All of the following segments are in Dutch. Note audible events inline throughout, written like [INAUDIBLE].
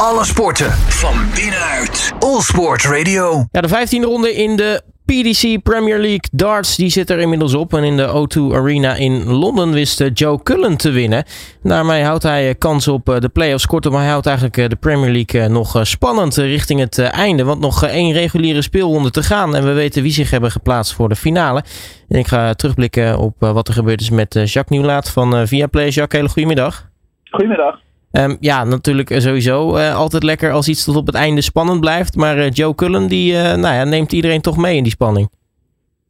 Alle sporten van binnenuit. All Sport Radio. Ja, de 15e ronde in de PDC Premier League darts die zit er inmiddels op. En in de O2 Arena in Londen wist eh, Joe Cullen te winnen. Daarmee houdt hij eh, kans op eh, de playoffs. Kortom, hij houdt eigenlijk de Premier League nog spannend richting het einde. Want nog één reguliere speelronde te gaan. En we weten wie zich hebben geplaatst voor de finale. En ik ga terugblikken op wat er gebeurd is met Jacques Nieuwlaat van Viaplay. Jacques, hele goedemiddag. Goedemiddag. Um, ja, natuurlijk sowieso uh, altijd lekker als iets tot op het einde spannend blijft. Maar uh, Joe Cullen die, nou ja, neemt iedereen toch mee in die spanning.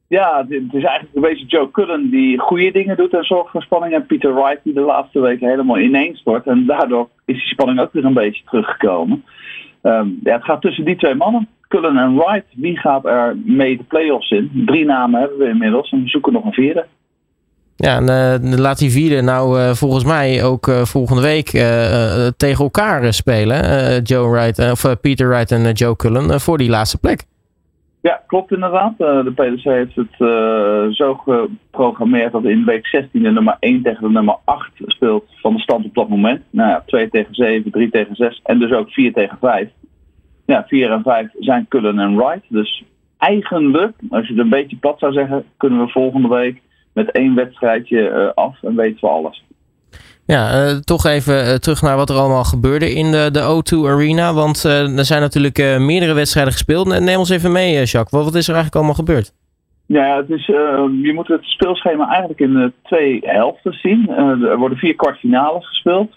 Ja, het is eigenlijk een beetje Joe Cullen die goede dingen doet en zorgt voor spanning. En Peter Wright die de laatste weken helemaal ineens wordt. En daardoor is die spanning ook weer een beetje teruggekomen. Um, ja, het gaat tussen die twee mannen. Cullen en Wright. Wie gaat er mee de playoffs in? Drie namen hebben we inmiddels en we zoeken nog een vierde. Ja, en uh, laat die vierde nou uh, volgens mij ook uh, volgende week tegen elkaar spelen. Joe Wright, of Peter Wright en Joe Cullen voor die laatste plek. Ja, klopt inderdaad. de PDC heeft het zo geprogrammeerd dat in week 16 de nummer 1 tegen de nummer 8 speelt van de stand op dat moment. Nou ja, 2 tegen 7, 3 tegen 6 en dus ook 4 tegen 5. Ja, 4 en 5 zijn Cullen en Wright. Dus eigenlijk, als je het een beetje plat zou zeggen, kunnen we volgende week met één wedstrijdje uh, af en weten we alles. Ja, uh, toch even uh, terug naar wat er allemaal gebeurde in de, de O2 Arena. Want er zijn natuurlijk meerdere wedstrijden gespeeld. Neem ons even mee, Jacques. Wat, wat is er eigenlijk allemaal gebeurd? Ja, het is, je moet het speelschema eigenlijk in twee helften zien. er worden vier kwartfinales gespeeld.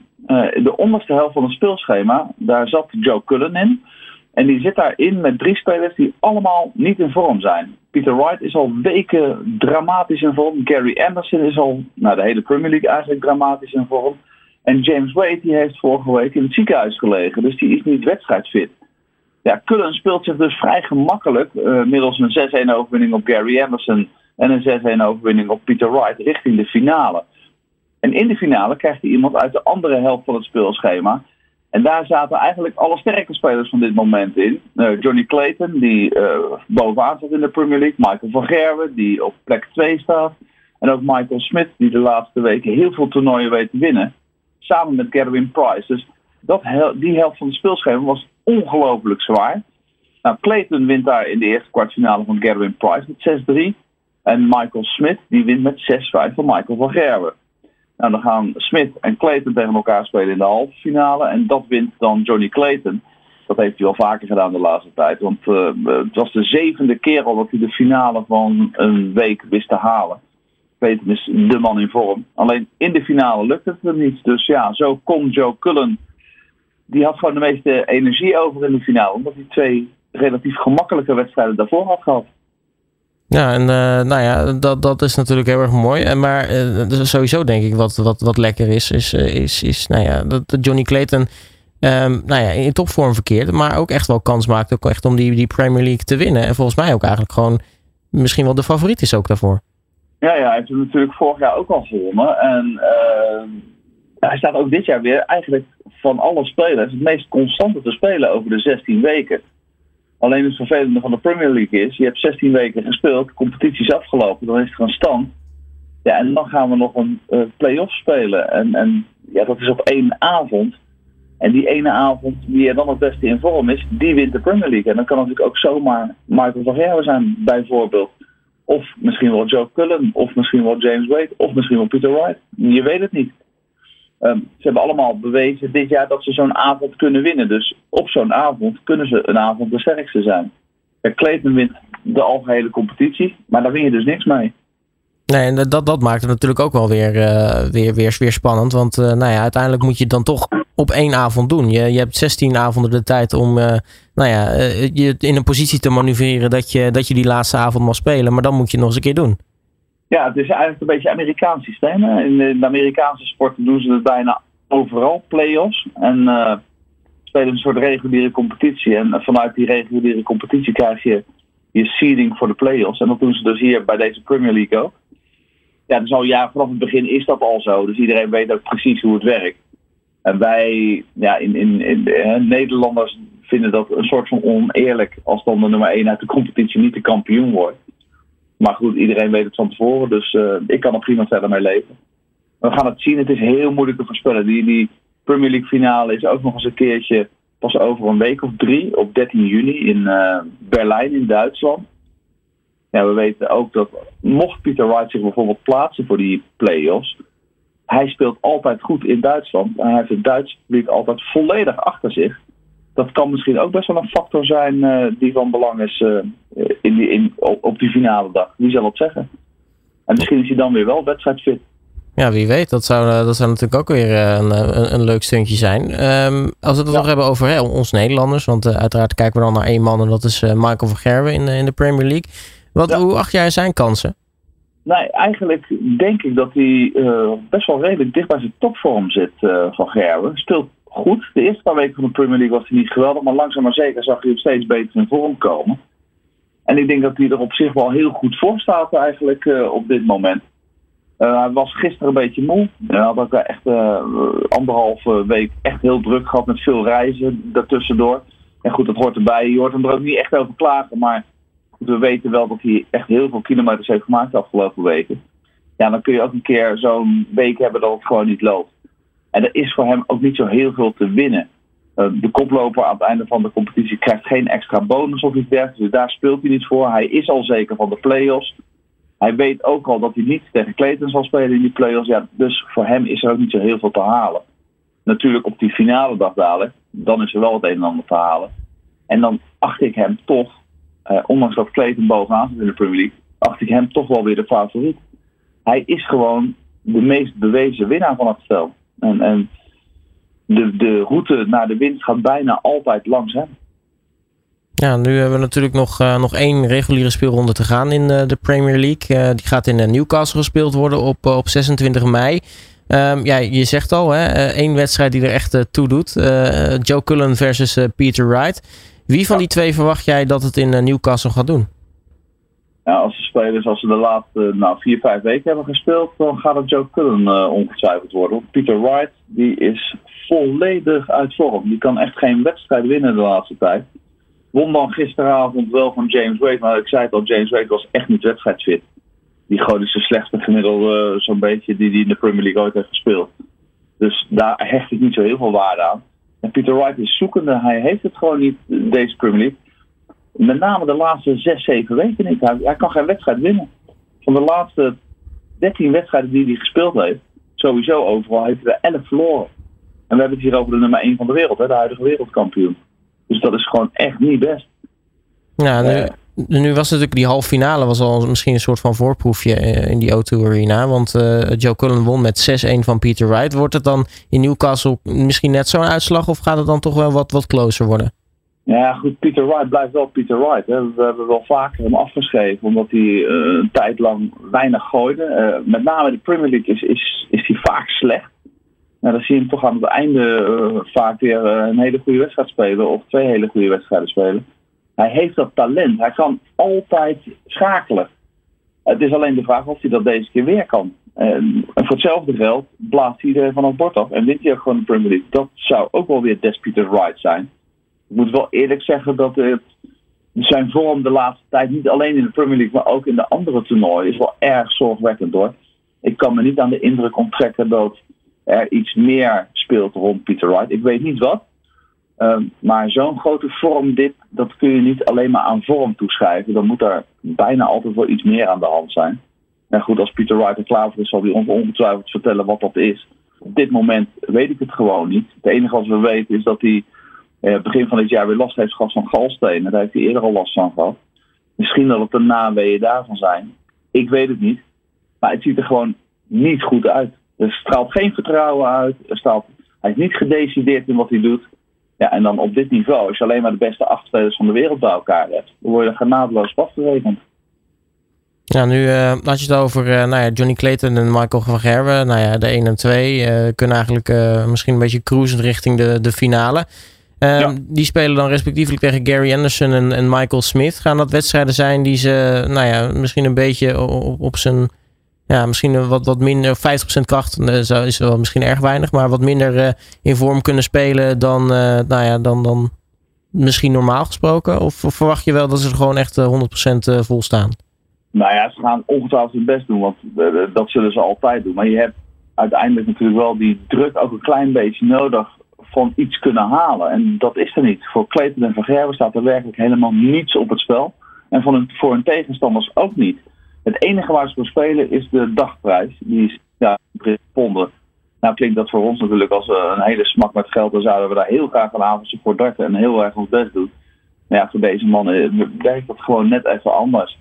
de onderste helft van het speelschema, daar zat Joe Cullen in. En die zit daarin met drie spelers die allemaal niet in vorm zijn. Peter Wright is al weken dramatisch in vorm. Gary Anderson is al nou, de hele Premier League eigenlijk dramatisch in vorm. En James Wade die heeft vorige week in het ziekenhuis gelegen. Dus die is niet wedstrijdfit. Ja, Cullen speelt zich dus vrij gemakkelijk uh, middels een 6-1 overwinning op Gary Anderson en een 6-1 overwinning op Peter Wright richting de finale. En in de finale krijgt hij iemand uit de andere helft van het speelschema. En daar zaten eigenlijk alle sterke spelers van dit moment in. Uh, Johnny Clayton, die uh, bovenaan staat in de Premier League. Michael van Gerwen, die op plek 2 staat. En ook Michael Smith, die de laatste weken heel veel toernooien weet te winnen. Samen met Gerwin Price. Dus dat, die helft van het speelschema was ongelooflijk zwaar. Nou, Clayton wint daar in de eerste kwartfinale van Gerwin Price met 6-3. En Michael Smith, die wint met 6-5 van Michael van Gerwen. Nou, dan gaan Smith en Clayton tegen elkaar spelen in de halve finale. En dat wint dan Johnny Clayton. Dat heeft hij wel vaker gedaan de laatste tijd. Want uh, het was de zevende keer al dat hij de finale van een week wist te halen. Clayton is de man in vorm. Alleen in de finale lukte het hem niet. Dus ja, zo kon Joe Cullen. Die had gewoon de meeste energie over in de finale. Omdat hij twee relatief gemakkelijke wedstrijden daarvoor had gehad. Ja, en uh, nou ja, dat, dat is natuurlijk heel erg mooi. En maar uh, sowieso denk ik wat, wat, wat lekker is, is, uh, is, is nou ja, dat Johnny Clayton um, nou ja, in topvorm verkeerd, maar ook echt wel kans maakt ook echt om die, die Premier League te winnen. En volgens mij ook eigenlijk gewoon misschien wel de favoriet is ook daarvoor. Ja, ja hij heeft het natuurlijk vorig jaar ook al gewonnen. En ehm, hij staat ook dit jaar weer eigenlijk van alle spelers het meest constante te spelen over de 16 weken. Alleen het vervelende van de Premier League is, je hebt 16 weken gespeeld, de competitie is afgelopen, dan is er een stand. Ja, en dan gaan we nog een uh, play-off spelen. En, en ja, dat is op één avond. En die ene avond, wie er dan het beste in vorm is, die wint de Premier League. En dan kan natuurlijk ook zomaar Michael van zijn, bijvoorbeeld. Of misschien wel Joe Cullen, of misschien wel James Wade, of misschien wel Peter Wright. Je weet het niet. Um, ze hebben allemaal bewezen dit jaar dat ze zo'n avond kunnen winnen. Dus op zo'n avond kunnen ze een avond de sterkste zijn. Ja, Clayton wint de algehele competitie, maar daar win je dus niks mee. Nee, en dat, dat maakt het natuurlijk ook wel weer, uh, weer, weer, weer spannend. Want uh, nou ja, uiteindelijk moet je het dan toch op één avond doen. Je, je hebt 16 avonden de tijd om uh, nou ja, je in een positie te manoeuvreren dat je, dat je die laatste avond mag spelen. Maar dan moet je het nog eens een keer doen. Ja, het is eigenlijk een beetje Amerikaans systeem. In de, Amerikaanse sporten doen ze bijna overal, play-offs. En uh, spelen een soort reguliere competitie. En vanuit die reguliere competitie krijg je je seeding voor de play-offs. En dat doen ze dus hier bij deze Premier League ook. Ja, dus al ja, vanaf het begin is dat al zo. Dus iedereen weet ook precies hoe het werkt. En wij, ja, in, in, in eh, Nederlanders vinden dat een soort van oneerlijk als dan de nummer 1 uit de competitie niet de kampioen wordt. Maar goed, iedereen weet het van tevoren, dus uh, ik kan er prima verder mee leven. We gaan het zien, het is heel moeilijk te voorspellen. Die, Premier League finale is ook nog eens een keertje pas over een week of drie, op 13 juni in uh, Berlijn in Duitsland. Ja, we weten ook dat mocht Peter Wright zich bijvoorbeeld plaatsen voor die play-offs, hij speelt altijd goed in Duitsland. En hij heeft het Duitse publiek altijd volledig achter zich. Dat kan misschien ook best wel een factor zijn uh, die van belang is uh, in die, in, op die finale dag. Wie zal het zeggen? En misschien is hij dan weer wel wedstrijdfit. Ja, wie weet. Dat zou, dat zou natuurlijk ook weer een, een, een leuk stuntje zijn. Um, als we het ja. nog hebben over hè, ons Nederlanders. Want uh, uiteraard kijken we dan naar één man. En dat is Michael van Gerwen in, in de Premier League. Wat, ja. Hoe acht jij zijn kansen? Nee, eigenlijk denk ik dat hij uh, best wel redelijk dicht bij zijn topvorm zit uh, van Gerwen. Speelt goed. De eerste paar weken van de Premier League was hij niet geweldig, maar langzaam maar zeker zag hij steeds beter in vorm komen. En ik denk dat hij er op zich wel heel goed voor staat eigenlijk uh, op dit moment. hij was gisteren een beetje moe. Hij had ook echt anderhalve week echt heel druk gehad met veel reizen daartussendoor. En goed, dat hoort erbij. Je hoort hem er ook niet echt over klagen, maar we weten wel dat hij echt heel veel kilometers heeft gemaakt de afgelopen weken. Ja, dan kun je ook een keer zo'n week hebben dat het gewoon niet loopt. En er is voor hem ook niet zo heel veel te winnen. Uh, de koploper aan het einde van de competitie krijgt geen extra bonus of iets dergelijks. Dus daar speelt hij niet voor. Hij is al zeker van de play-offs. Hij weet ook al dat hij niet tegen Clayton zal spelen in die play-offs. Ja, dus voor hem is er ook niet zo heel veel te halen. Natuurlijk op die finale dag dadelijk, dan is er wel het een en ander te halen. En dan acht ik hem toch uh, ondanks dat Clayton bovenaan zit in de Premier League, acht ik hem toch wel weer de favoriet. Hij is gewoon de meest bewezen winnaar van het spel. En, en de, de route naar de winst gaat bijna altijd langs hem. Ja, nu hebben we natuurlijk nog, uh, nog één reguliere speelronde te gaan in uh, de Premier League. die gaat in Newcastle gespeeld worden op, op 26 mei. Um, ja, je zegt al, hè, één wedstrijd die er echt toe doet. Joe Cullen versus Peter Wright. Wie van die twee verwacht jij dat het in Newcastle gaat doen? Ja, als de spelers, als ze de laatste nou, vier, vijf weken hebben gespeeld, dan gaat het Joe Cullen uh, ongetwijfeld worden. Peter Wright, die is volledig uit vorm. Die kan echt geen wedstrijd winnen de laatste tijd. Won dan gisteravond wel van James Wade, maar ik zei het al, James Wade was echt niet wedstrijdfit. Die gooide zijn slechtste gemiddelde uh, zo'n beetje die hij in de Premier League ooit heeft gespeeld. Dus daar hecht ik niet zo heel veel waarde aan. En Peter Wright is zoekende. Hij heeft het gewoon niet, deze Premier League. Met name de laatste zes, zeven weken niet. Hij, hij kan geen wedstrijd winnen. Van de laatste 13 wedstrijden die hij gespeeld heeft, sowieso overal, heeft hij er 11 verloren. En we hebben het hier over de nummer 1 van de wereld, hè, de huidige wereldkampioen. Dus dat is gewoon echt niet best. Ja, nu, nu was natuurlijk die halve finale was al misschien een soort van voorproefje eh, in die O2 Arena. Want uh, Joe Cullen won met 6-1 van Peter Wright. Wordt het dan in Newcastle misschien net zo'n uitslag of gaat het dan toch wel wat, wat closer worden? Ja, goed, Peter Wright blijft wel Peter Wright. We hebben wel vaker hem afgeschreven omdat hij uh, een tijd lang weinig gooide. Uh, met name de Premier League is, is, is hij vaak slecht. Nou, dan zie je hem toch aan het einde uh, vaak weer een hele goede wedstrijd spelen of twee hele goede wedstrijden spelen. Hij heeft dat talent. Hij kan altijd schakelen. Het is alleen de vraag of hij dat deze keer weer kan. En voor hetzelfde geld blaast er van het bord af en wint hij ook gewoon de Premier League. Dat zou ook wel weer Des Peter Wright zijn. Ik moet wel eerlijk zeggen dat het, zijn vorm de laatste tijd, niet alleen in de Premier League, maar ook in de andere toernooien, is wel erg zorgwekkend hoor. Ik kan me niet aan de indruk onttrekken dat er iets meer speelt rond Peter Wright. Ik weet niet wat. Ehm, maar zo'n grote vormdip, dat kun je niet alleen maar aan vorm toeschrijven. Dan moet er bijna altijd wel iets meer aan de hand zijn. En goed, als Peter Wright er klaar voor is, zal hij ongetwijfeld vertellen wat dat is. Op dit moment weet ik het gewoon niet. Het enige wat we weten is dat hij eh, begin van dit jaar weer last heeft gehad van galstenen. Daar heeft hij eerder al last van gehad. Misschien dat het de naweeën daarvan zijn. Ik weet het niet. Maar het ziet er gewoon niet goed uit. Er straalt geen vertrouwen uit. Er straalt, hij is niet gedecideerd in wat hij doet. Ja, en dan op dit niveau, als je alleen maar de beste acht spelers van de wereld bij elkaar hebt, dan word je genadeloos afgerekend. Ja, nu uh, had je het over uh, nou ja, Johnny Clayton en Michael van Gerwen. Nou ja, de 1 en 2 uh, kunnen eigenlijk misschien een beetje cruisen richting de, de finale. Um, ja. Die spelen dan respectievelijk tegen Gary Anderson en, en Michael Smith. Gaan dat wedstrijden zijn die ze nou ja, misschien een beetje op, op zijn ja, misschien wat, wat minder, 50% kracht uh, is wel misschien erg weinig, maar wat minder uh, in vorm kunnen spelen dan, uh, nou ja, dan, dan misschien normaal gesproken? Of, of, verwacht je wel dat ze er gewoon echt 100% vol staan? Nou ja, ze gaan ongetwijfeld hun best doen, want dat zullen ze altijd doen. Maar je hebt uiteindelijk natuurlijk wel die druk ook een klein beetje nodig van iets kunnen halen. En dat is er niet. Voor Clayton en Van Gerwen staat er werkelijk helemaal niets op het spel. En voor hun, voor hun tegenstanders ook niet. Het enige waar ze voor spelen is de dagprijs. Die is ja, ponden. Nou klinkt dat voor ons natuurlijk als een hele smak met geld. Dan zouden we daar heel graag een avondje voor darten en heel erg ons best doen. Maar ja, voor deze mannen werkt dat gewoon net even anders.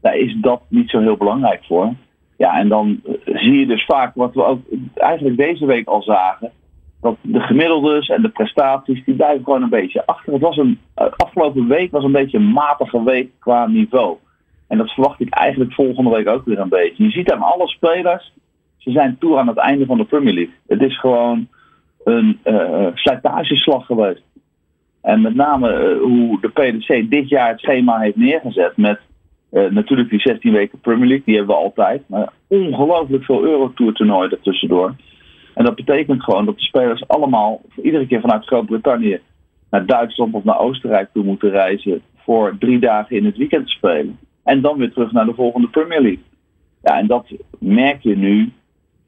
Daar is dat niet zo heel belangrijk voor. Ja, en dan zie je dus vaak wat we ook eigenlijk deze week al zagen. Dat de gemiddeldes en de prestaties, die blijven gewoon een beetje achter. Het was een, afgelopen week was een beetje een matige week qua niveau. En dat verwacht ik eigenlijk volgende week ook weer een beetje. Je ziet aan alle spelers, ze zijn toe aan het einde van de Premier League. Het is gewoon een uh, slijtageslag geweest. En met name hoe de PDC dit jaar het schema heeft neergezet met natuurlijk die 16 weken Premier League, die hebben we altijd. Maar ongelooflijk veel Eurotour toernooien ertussendoor. En dat betekent gewoon dat de spelers allemaal iedere keer vanuit Groot-Brittannië naar Duitsland of naar Oostenrijk toe moeten reizen voor drie dagen in het weekend spelen. En dan weer terug naar de volgende Premier League. Ja, en dat merk je nu.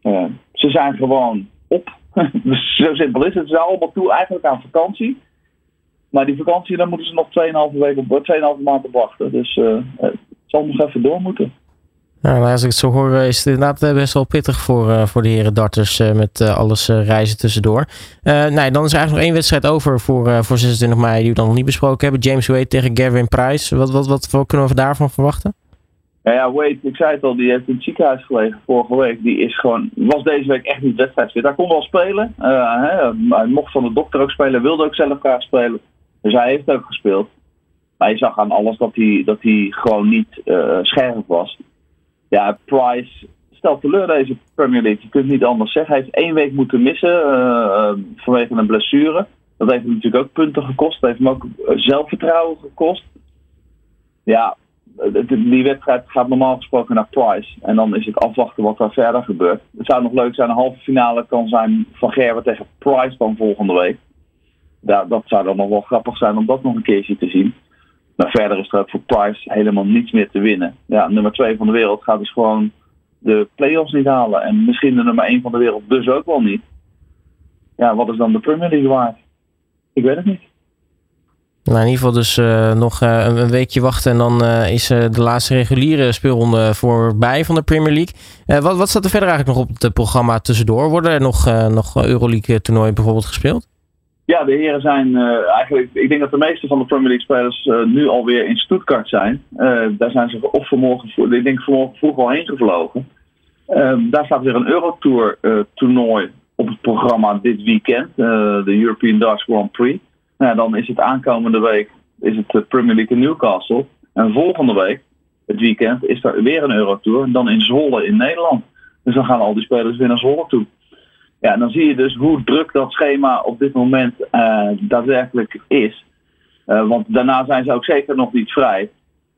Uh, ze zijn gewoon op. [LAUGHS] Zo simpel is het. Ze zijn allemaal toe eigenlijk aan vakantie. Maar die vakantie, dan moeten ze nog 2,5 weken op 2,5 maanden wachten. Dus uh, het zal nog even door moeten. Nou, als ik het zo hoor, is het inderdaad best wel pittig voor, uh, voor de heren darters met alles reizen tussendoor. nee, dan is er eigenlijk nog één wedstrijd over voor, voor 26 mei die we dan nog niet besproken hebben. James Wade tegen Gavin Price. Wat, wat, wat, kunnen we daarvan verwachten? Ja, ja, Wade, ik zei het al, die heeft in het ziekenhuis gelegen vorige week. Die is gewoon, was deze week echt niet wedstrijdsfit. Hij kon wel spelen. Hè, hij mocht van de dokter ook spelen, wilde ook zelf graag spelen. Dus hij heeft ook gespeeld. Maar je zag aan alles dat hij, dat hij gewoon niet scherp was. Ja, Price stelt teleur deze Premier League. Je kunt niet anders zeggen. Hij heeft één week moeten missen uh, vanwege een blessure. Dat heeft hem natuurlijk ook punten gekost. Dat heeft hem ook zelfvertrouwen gekost. Ja, die wedstrijd gaat normaal gesproken naar Price. En dan is het afwachten wat daar verder gebeurt. Het zou nog leuk zijn, een halve finale kan zijn van Gerber tegen Price dan volgende week. Ja, dat zou dan nog wel grappig zijn om dat nog een keertje te zien. Maar verder is er ook voor Price helemaal niets meer te winnen. Ja, nummer 2 van de wereld gaat dus gewoon de play-offs niet halen. En misschien de nummer 1 van de wereld dus ook wel niet. Ja, wat is dan de Premier League waard? Ik weet het niet. Nou, in ieder geval dus uh, nog uh, een weekje wachten en dan uh, is de laatste reguliere speelronde voorbij van de Premier League. wat, wat staat er verder eigenlijk nog op het programma tussendoor? Worden er nog, nog Euroleague toernooien bijvoorbeeld gespeeld? Ja, de heren zijn uh, eigenlijk. Ik denk dat de meeste van de Premier League spelers uh, nu alweer in Stuttgart zijn. Uh, daar zijn ze of vanmorgen, ik denk vanmorgen vroeg al heen gevlogen. Ehm, daar staat weer een Eurotour toernooi op het programma dit weekend. de European Darts Grand Prix. Nou, dan is het aankomende week is het de Premier League in Newcastle. En volgende week, het weekend, is er weer een Eurotour. Dan in Zwolle in Nederland. Dus dan gaan al die spelers weer naar Zwolle toe. Ja, dan zie je dus hoe druk dat schema op dit moment uh, daadwerkelijk is. Uh, want daarna zijn ze ook zeker nog niet vrij.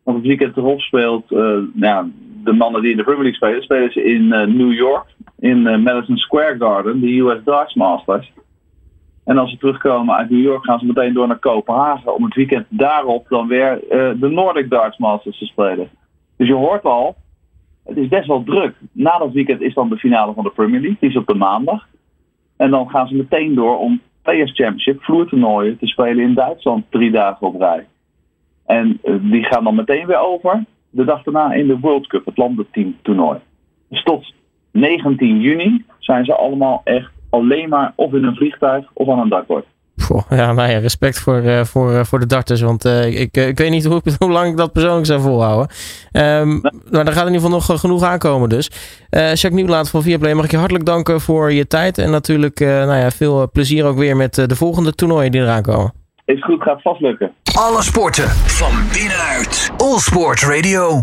Want het weekend erop speelt, nou, de mannen die in de Premier League spelen, spelen ze in New York, in Madison Square Garden, de US Darts Masters. En als ze terugkomen uit New York, gaan ze meteen door naar Kopenhagen om het weekend daarop dan weer de Nordic Darts Masters te spelen. Dus je hoort al, het is best wel druk. Na dat weekend is dan de finale van de Premier League, die is op de maandag. En dan gaan ze meteen door om Players Championship vloertoernooien te spelen in Duitsland drie dagen op rij. En uh, die gaan dan meteen weer over de dag daarna in de World Cup, het landenteamtoernooi. Dus tot 19 juni zijn ze allemaal echt alleen maar of in een vliegtuig of aan een dakbord. Ja, nou ja, respect voor, uh, voor, uh, voor de darters. Want uh, ik, ik weet niet hoe, [LAUGHS] hoe lang ik dat persoonlijk zou volhouden. Um, maar daar gaat in ieder geval nog genoeg aankomen dus. Jacques Nieuwlaat van Viaplay, mag ik je hartelijk danken voor je tijd. En natuurlijk nou ja, veel plezier ook weer met de volgende toernooien die eraan komen. Is goed, gaat vast lukken. Alle sporten van binnenuit. All Sport Radio.